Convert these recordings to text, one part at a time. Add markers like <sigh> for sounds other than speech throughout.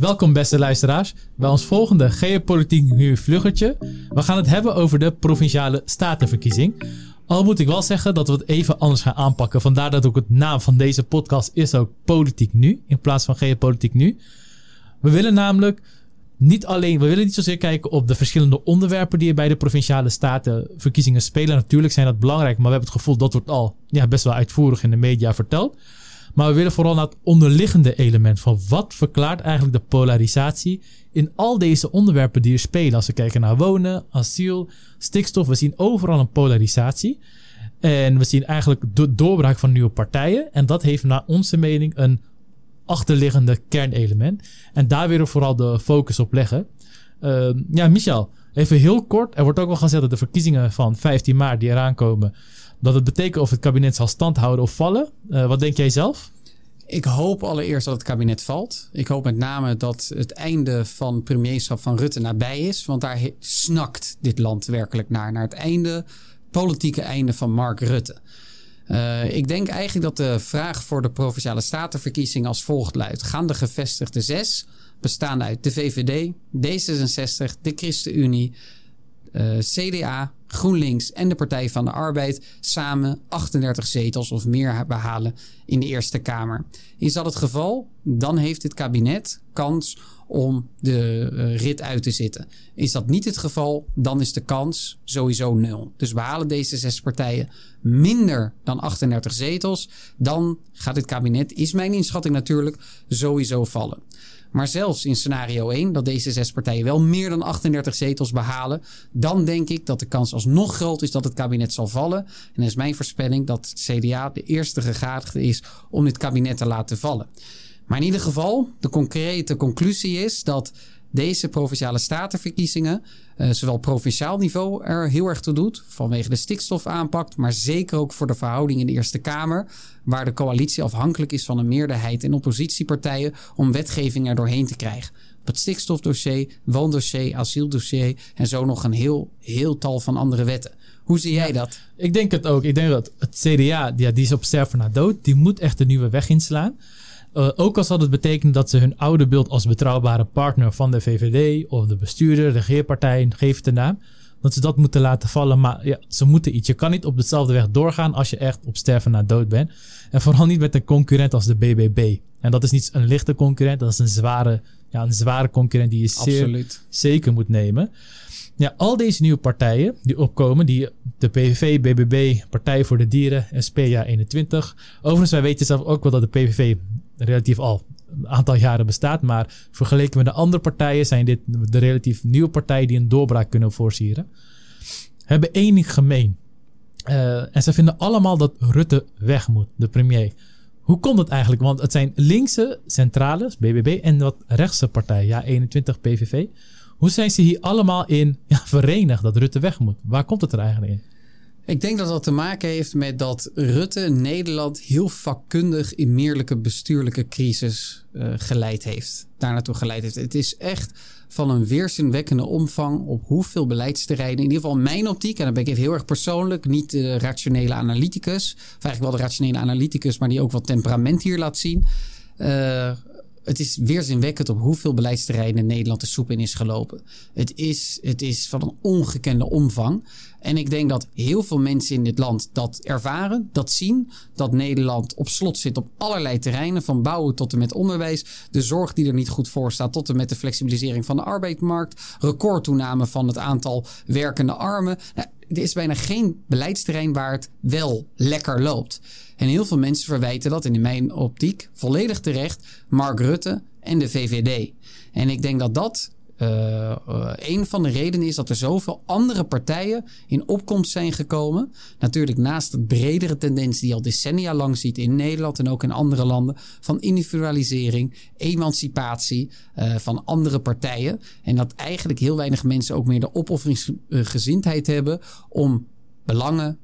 Welkom beste luisteraars bij ons volgende Geopolitiek Nu Vluggertje. We gaan het hebben over de Provinciale Statenverkiezing. Al moet ik wel zeggen dat we het even anders gaan aanpakken. Vandaar dat ook het naam van deze podcast is ook Politiek Nu in plaats van Geopolitiek Nu. We willen namelijk niet alleen, we willen niet zozeer kijken op de verschillende onderwerpen die er bij de provinciale statenverkiezingen spelen. Natuurlijk zijn dat belangrijk, maar we hebben het gevoel dat wordt al ja, best wel uitvoerig in de media verteld. Maar we willen vooral naar het onderliggende element van wat verklaart eigenlijk de polarisatie in al deze onderwerpen die er spelen. Als we kijken naar wonen, asiel, stikstof, we zien overal een polarisatie. En we zien eigenlijk de doorbraak van nieuwe partijen. En dat heeft naar onze mening een achterliggende kernelement. En daar willen we vooral de focus op leggen. Uh, ja, Michel, even heel kort. Er wordt ook wel gezegd dat de verkiezingen van 15 maart die eraan komen, dat het betekent of het kabinet zal standhouden of vallen. Uh, wat denk jij zelf? Ik hoop allereerst dat het kabinet valt. Ik hoop met name dat het einde van premierschap van Rutte nabij is. Want daar snakt dit land werkelijk naar. Naar het einde, politieke einde van Mark Rutte. Uh, ik denk eigenlijk dat de vraag voor de provinciale statenverkiezing als volgt luidt. Gaan de gevestigde zes, bestaande uit de VVD, D66, de ChristenUnie, uh, CDA, GroenLinks en de Partij van de Arbeid samen 38 zetels of meer behalen in de Eerste Kamer. Is dat het geval? Dan heeft het kabinet kans om de uh, rit uit te zitten. Is dat niet het geval, dan is de kans sowieso nul. Dus behalen deze zes partijen minder dan 38 zetels, dan gaat het kabinet, is mijn inschatting natuurlijk, sowieso vallen. Maar zelfs in scenario 1, dat deze zes partijen wel meer dan 38 zetels behalen, dan denk ik dat de kans alsnog groot is dat het kabinet zal vallen. En is mijn voorspelling dat CDA de eerste gegadigde is om dit kabinet te laten vallen. Maar in ieder geval, de concrete conclusie is dat deze provinciale statenverkiezingen, uh, zowel provinciaal niveau er heel erg toe doet, vanwege de stikstofaanpak, maar zeker ook voor de verhouding in de Eerste Kamer, waar de coalitie afhankelijk is van een meerderheid in oppositiepartijen om wetgeving er doorheen te krijgen. Op het stikstofdossier, woondossier, asieldossier en zo nog een heel, heel tal van andere wetten. Hoe zie jij dat? Ik denk het ook. Ik denk dat het CDA, ja, die is op sterven na dood, die moet echt een nieuwe weg inslaan. Uh, ook al zal het betekenen dat ze hun oude beeld als betrouwbare partner van de VVD of de bestuurder, de regeerpartij, geeft de naam. Dat ze dat moeten laten vallen. Maar ja, ze moeten iets. Je kan niet op dezelfde weg doorgaan als je echt op sterven na dood bent. En vooral niet met een concurrent als de BBB. En dat is niet een lichte concurrent, dat is een zware, ja, een zware concurrent die je zeer zeker moet nemen. Ja, al deze nieuwe partijen die opkomen, die de PVV, BBB, Partij voor de Dieren, SPA 21. Overigens, wij weten zelf ook wel dat de PVV relatief al een aantal jaren bestaat. Maar vergeleken met de andere partijen zijn dit de relatief nieuwe partijen die een doorbraak kunnen voorzieren. Hebben één gemeen. Uh, en ze vinden allemaal dat Rutte weg moet, de premier. Hoe komt het eigenlijk? Want het zijn linkse centrales, BBB, en wat rechtse partijen, ja, 21 PVV. Hoe zijn ze hier allemaal in ja, verenigd dat Rutte weg moet? Waar komt het er eigenlijk in? Ik denk dat dat te maken heeft met dat Rutte Nederland heel vakkundig in meerlijke bestuurlijke crisis uh, geleid heeft. Daar naartoe geleid heeft. Het is echt van een weerzinwekkende omvang op hoeveel beleidsterreinen. In ieder geval mijn optiek, en dan ben ik even heel erg persoonlijk, niet de rationele analyticus. Of eigenlijk wel de rationele analyticus, maar die ook wat temperament hier laat zien. Uh, het is weerzinwekkend op hoeveel beleidsterreinen Nederland de soep in is gelopen. Het is, het is van een ongekende omvang. En ik denk dat heel veel mensen in dit land dat ervaren, dat zien. Dat Nederland op slot zit op allerlei terreinen, van bouwen tot en met onderwijs. De zorg die er niet goed voor staat, tot en met de flexibilisering van de arbeidsmarkt. Recordtoename van het aantal werkende armen. Nou, er is bijna geen beleidsterrein waar het wel lekker loopt. En heel veel mensen verwijten dat, in mijn optiek volledig terecht, Mark Rutte en de VVD. En ik denk dat dat uh, uh, een van de redenen is dat er zoveel andere partijen in opkomst zijn gekomen. Natuurlijk naast de bredere tendens die je al decennia lang ziet in Nederland en ook in andere landen. Van individualisering, emancipatie uh, van andere partijen. En dat eigenlijk heel weinig mensen ook meer de opofferingsgezindheid hebben om belangen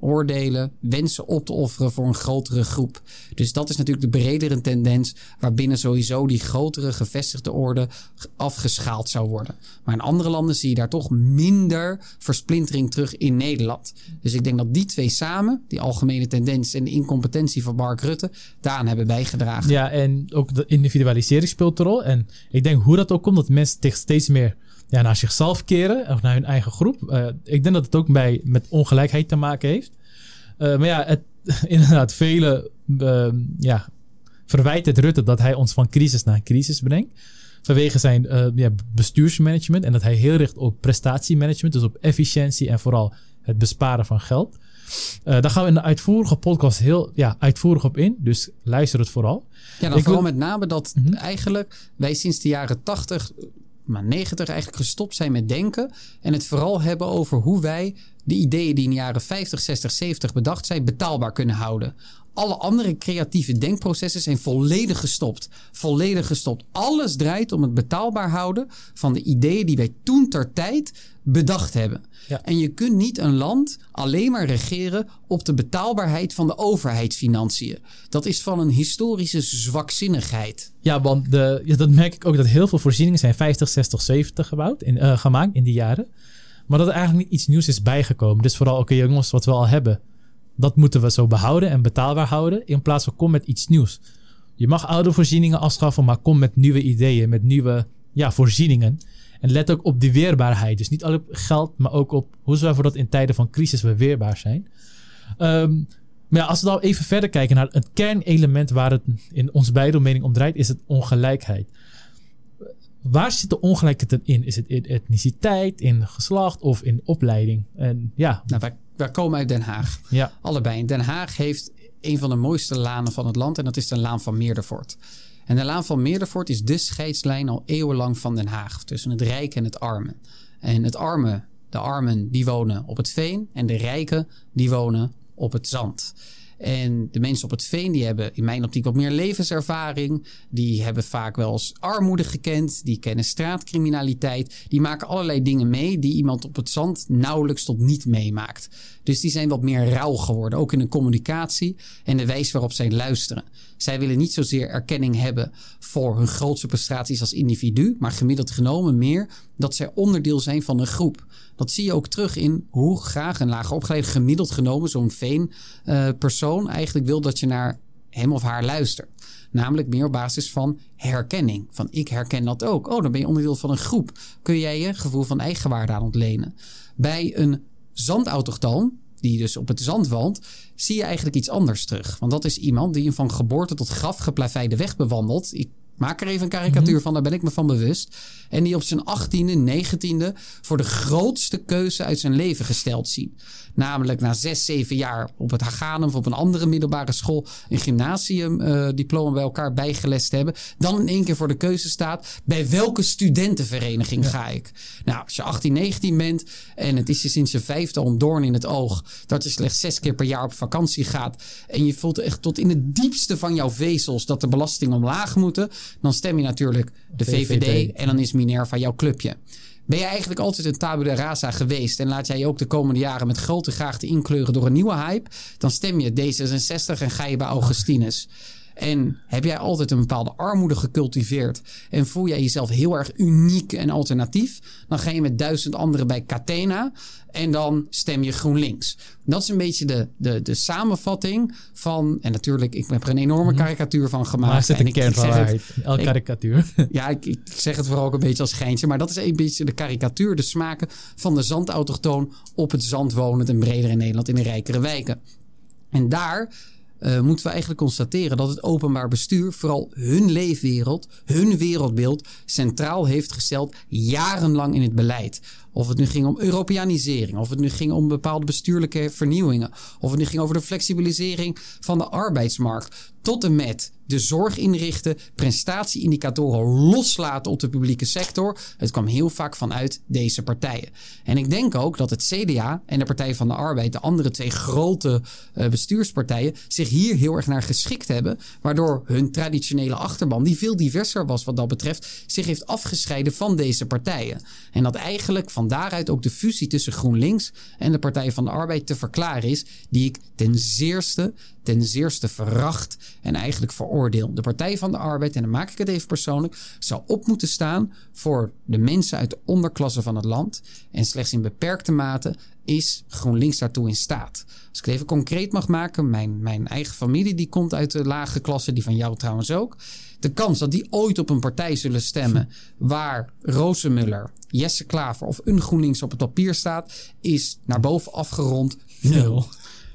oordelen, wensen op te offeren voor een grotere groep. Dus dat is natuurlijk de bredere tendens waarbinnen sowieso die grotere gevestigde orde afgeschaald zou worden. Maar in andere landen zie je daar toch minder versplintering terug in Nederland. Dus ik denk dat die twee samen, die algemene tendens en de incompetentie van Mark Rutte, daaraan hebben bijgedragen. Ja, en ook de individualisering speelt een rol. En ik denk hoe dat ook komt, dat mensen steeds meer ja, naar zichzelf keren of naar hun eigen groep. Uh, ik denk dat het ook bij, met ongelijkheid te maken heeft. Uh, maar ja, het, <laughs> inderdaad, vele uh, ja, verwijten het Rutte dat hij ons van crisis naar crisis brengt. Vanwege zijn ja, bestuursmanagement en dat hij heel richt op prestatiemanagement, dus op efficiëntie en vooral het besparen van geld. daar gaan we in de uitvoerige podcast heel ja, uitvoerig op in, dus luister het vooral. Ja, dan vooral met name dat mm -hmm. eigenlijk wij sinds de jaren 80 maar 90 eigenlijk gestopt zijn met denken. En het vooral hebben over hoe wij de ideeën die in de jaren 50, 60, 70 bedacht zijn, betaalbaar kunnen houden. Alle andere creatieve denkprocessen zijn volledig gestopt. Volledig gestopt. Alles draait om het betaalbaar houden van de ideeën die wij toen ter tijd bedacht hebben. Ja. En je kunt niet een land alleen maar regeren op de betaalbaarheid van de overheidsfinanciën. Dat is van een historische zwakzinnigheid. Ja, want de, ja, dat merk ik ook dat heel veel voorzieningen zijn 50, 60, 70 gebouwd in, uh, gemaakt in die jaren. Maar dat er eigenlijk niet iets nieuws is bijgekomen. Dus vooral, oké jongens, wat we al hebben, dat moeten we zo behouden en betaalbaar houden. In plaats van kom met iets nieuws. Je mag oude voorzieningen afschaffen, maar kom met nieuwe ideeën, met nieuwe ja, voorzieningen. En let ook op die weerbaarheid. Dus niet alleen op geld, maar ook op hoe zorgen we dat in tijden van crisis we weerbaar zijn. Um, maar ja, als we dan even verder kijken naar het kernelement waar het in ons beide mening om draait, is het ongelijkheid. Waar zit de ongelijkheid in? Is het in etniciteit, in geslacht of in opleiding? En ja. Nou, wij, wij komen uit Den Haag. Ja. Allebei. Den Haag heeft een van de mooiste lanen van het land en dat is de Laan van Meerdervoort. En de Laan van Meerdervoort is de scheidslijn al eeuwenlang van Den Haag. Tussen het rijke en het arme. En het arme, de armen, die wonen op het veen. En de rijken, die wonen op het zand. En de mensen op het veen, die hebben in mijn optiek wat meer levenservaring. Die hebben vaak wel eens armoede gekend. Die kennen straatcriminaliteit. Die maken allerlei dingen mee die iemand op het zand nauwelijks tot niet meemaakt. Dus die zijn wat meer rauw geworden, ook in de communicatie en de wijze waarop zij luisteren. Zij willen niet zozeer erkenning hebben voor hun grootste prestaties als individu, maar gemiddeld genomen meer dat zij onderdeel zijn van een groep. Dat zie je ook terug in hoe graag een lager opgeleide gemiddeld genomen zo'n veen uh, persoon eigenlijk wil dat je naar hem of haar luistert. Namelijk meer op basis van herkenning. Van ik herken dat ook. Oh, dan ben je onderdeel van een groep. Kun jij je gevoel van eigenwaarde aan ontlenen. Bij een zandautochtoon, die dus op het zand woont, zie je eigenlijk iets anders terug. Want dat is iemand die een van geboorte tot graf geplaveide weg bewandelt. Maak er even een karikatuur mhm. van, daar ben ik me van bewust. En die op zijn 18e, 19e voor de grootste keuze uit zijn leven gesteld zien. Namelijk na zes, zeven jaar op het Haganum of op een andere middelbare school een gymnasiumdiploma uh, bij elkaar bijgelest hebben. Dan in één keer voor de keuze staat: bij welke studentenvereniging ga ik? Nou, als je 18, 19 bent en het is je sinds je vijfde een doorn in het oog dat je slechts zes keer per jaar op vakantie gaat. En je voelt echt tot in het diepste van jouw vezels dat de belastingen omlaag moeten. Dan stem je natuurlijk de VVD, VVD. en dan is Minerva jouw clubje. Ben je eigenlijk altijd een tabula rasa geweest en laat jij je ook de komende jaren met grote graagte inkleuren door een nieuwe hype, dan stem je D66 en ga je bij Augustinus. En heb jij altijd een bepaalde armoede gecultiveerd en voel jij jezelf heel erg uniek en alternatief, dan ga je met duizend anderen bij Catena en dan stem je GroenLinks. Dat is een beetje de, de, de samenvatting van. En natuurlijk, ik heb er een enorme mhm. karikatuur van gemaakt. Maar zit een kern van. Elke karikatuur. <laughs> Ja, ik, ik, zeg het vooral ook een beetje als geintje. Maar dat is een beetje de karikatuur, de smaken van de zandautochtoon op het zand wonend en breder in Nederland in de rijkere wijken. En daar uh, moeten we eigenlijk constateren dat het openbaar bestuur vooral hun leefwereld, hun wereldbeeld centraal heeft gesteld jarenlang in het beleid. Of het nu ging om Europeanisering, of het nu ging om bepaalde bestuurlijke vernieuwingen, of het nu ging over de flexibilisering van de arbeidsmarkt, tot en met de zorg inrichten, prestatieindicatoren loslaten op de publieke sector. Het kwam heel vaak vanuit deze partijen. En ik denk ook dat het CDA en de Partij van de Arbeid, de andere twee grote uh, bestuurspartijen, zich hier heel erg naar geschikt hebben. Waardoor hun traditionele achterban, die veel diverser was wat dat betreft, zich heeft afgescheiden van deze partijen. En dat eigenlijk van daaruit ook de fusie tussen GroenLinks en de Partij van de Arbeid te verklaren is, die ik ten zeerste, ten zeerste veracht en eigenlijk veroordeel. De Partij van de Arbeid, en dan maak ik het even persoonlijk, zou op moeten staan voor de mensen uit de onderklasse van het land. En slechts in beperkte mate is GroenLinks daartoe in staat. Als ik het even concreet mag maken, mijn, mijn eigen familie die komt uit de lage klasse, die van jou trouwens ook. De kans dat die ooit op een partij zullen stemmen waar Rozenmuller, Jesse Klaver of een GroenLinks op het papier staat, is naar boven afgerond nul.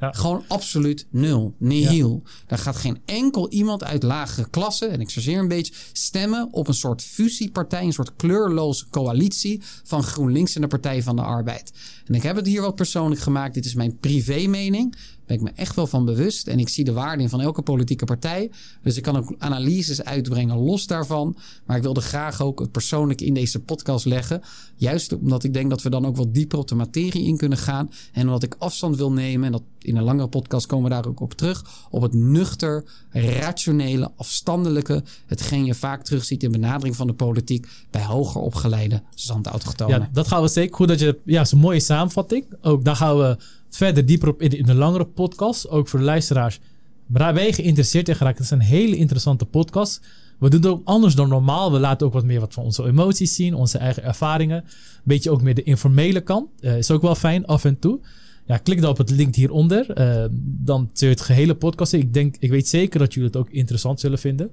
Ja. Gewoon absoluut nul. Nihil. Ja. Daar gaat geen enkel iemand uit lagere klassen, en ik chargeer een beetje, stemmen op een soort fusiepartij, een soort kleurloze coalitie van GroenLinks en de Partij van de Arbeid. En ik heb het hier wat persoonlijk gemaakt. Dit is mijn privé mening ben ik me echt wel van bewust. En ik zie de waarde in van elke politieke partij. Dus ik kan ook analyses uitbrengen los daarvan. Maar ik wilde graag ook het persoonlijk in deze podcast leggen. Juist omdat ik denk dat we dan ook wat dieper op de materie in kunnen gaan. En omdat ik afstand wil nemen. En dat in een langere podcast komen we daar ook op terug. Op het nuchter, rationele, afstandelijke. Hetgeen je vaak terugziet in benadering van de politiek. Bij hoger opgeleide zandautochtonen. Ja, dat gaan we zeker. Goed dat je. Ja, een mooie samenvatting. Ook daar gaan we verder dieper op in de, langere podcast. Ook voor de luisteraars. Waar je geïnteresseerd in geraakt? Het is een hele interessante podcast. We doen het ook anders dan normaal. We laten ook wat meer wat van onze emoties zien, onze eigen ervaringen. Een beetje ook meer de informele kant. Uh, is ook wel fijn af en toe. Ja, klik dan op het link hieronder. Uh, dan zul je het gehele podcast. Ik, denk, ik weet zeker dat jullie het ook interessant zullen vinden.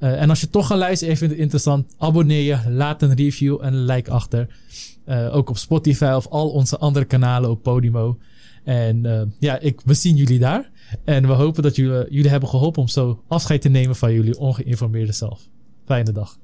Uh, en als je toch gaat luisteren en het interessant, abonneer je, laat een review en een like achter. ook op Spotify of al onze andere kanalen op Podimo. En uh, ja, ik, we zien jullie daar. En we hopen dat jullie, jullie hebben geholpen om zo afscheid te nemen van jullie ongeïnformeerde zelf. Fijne dag.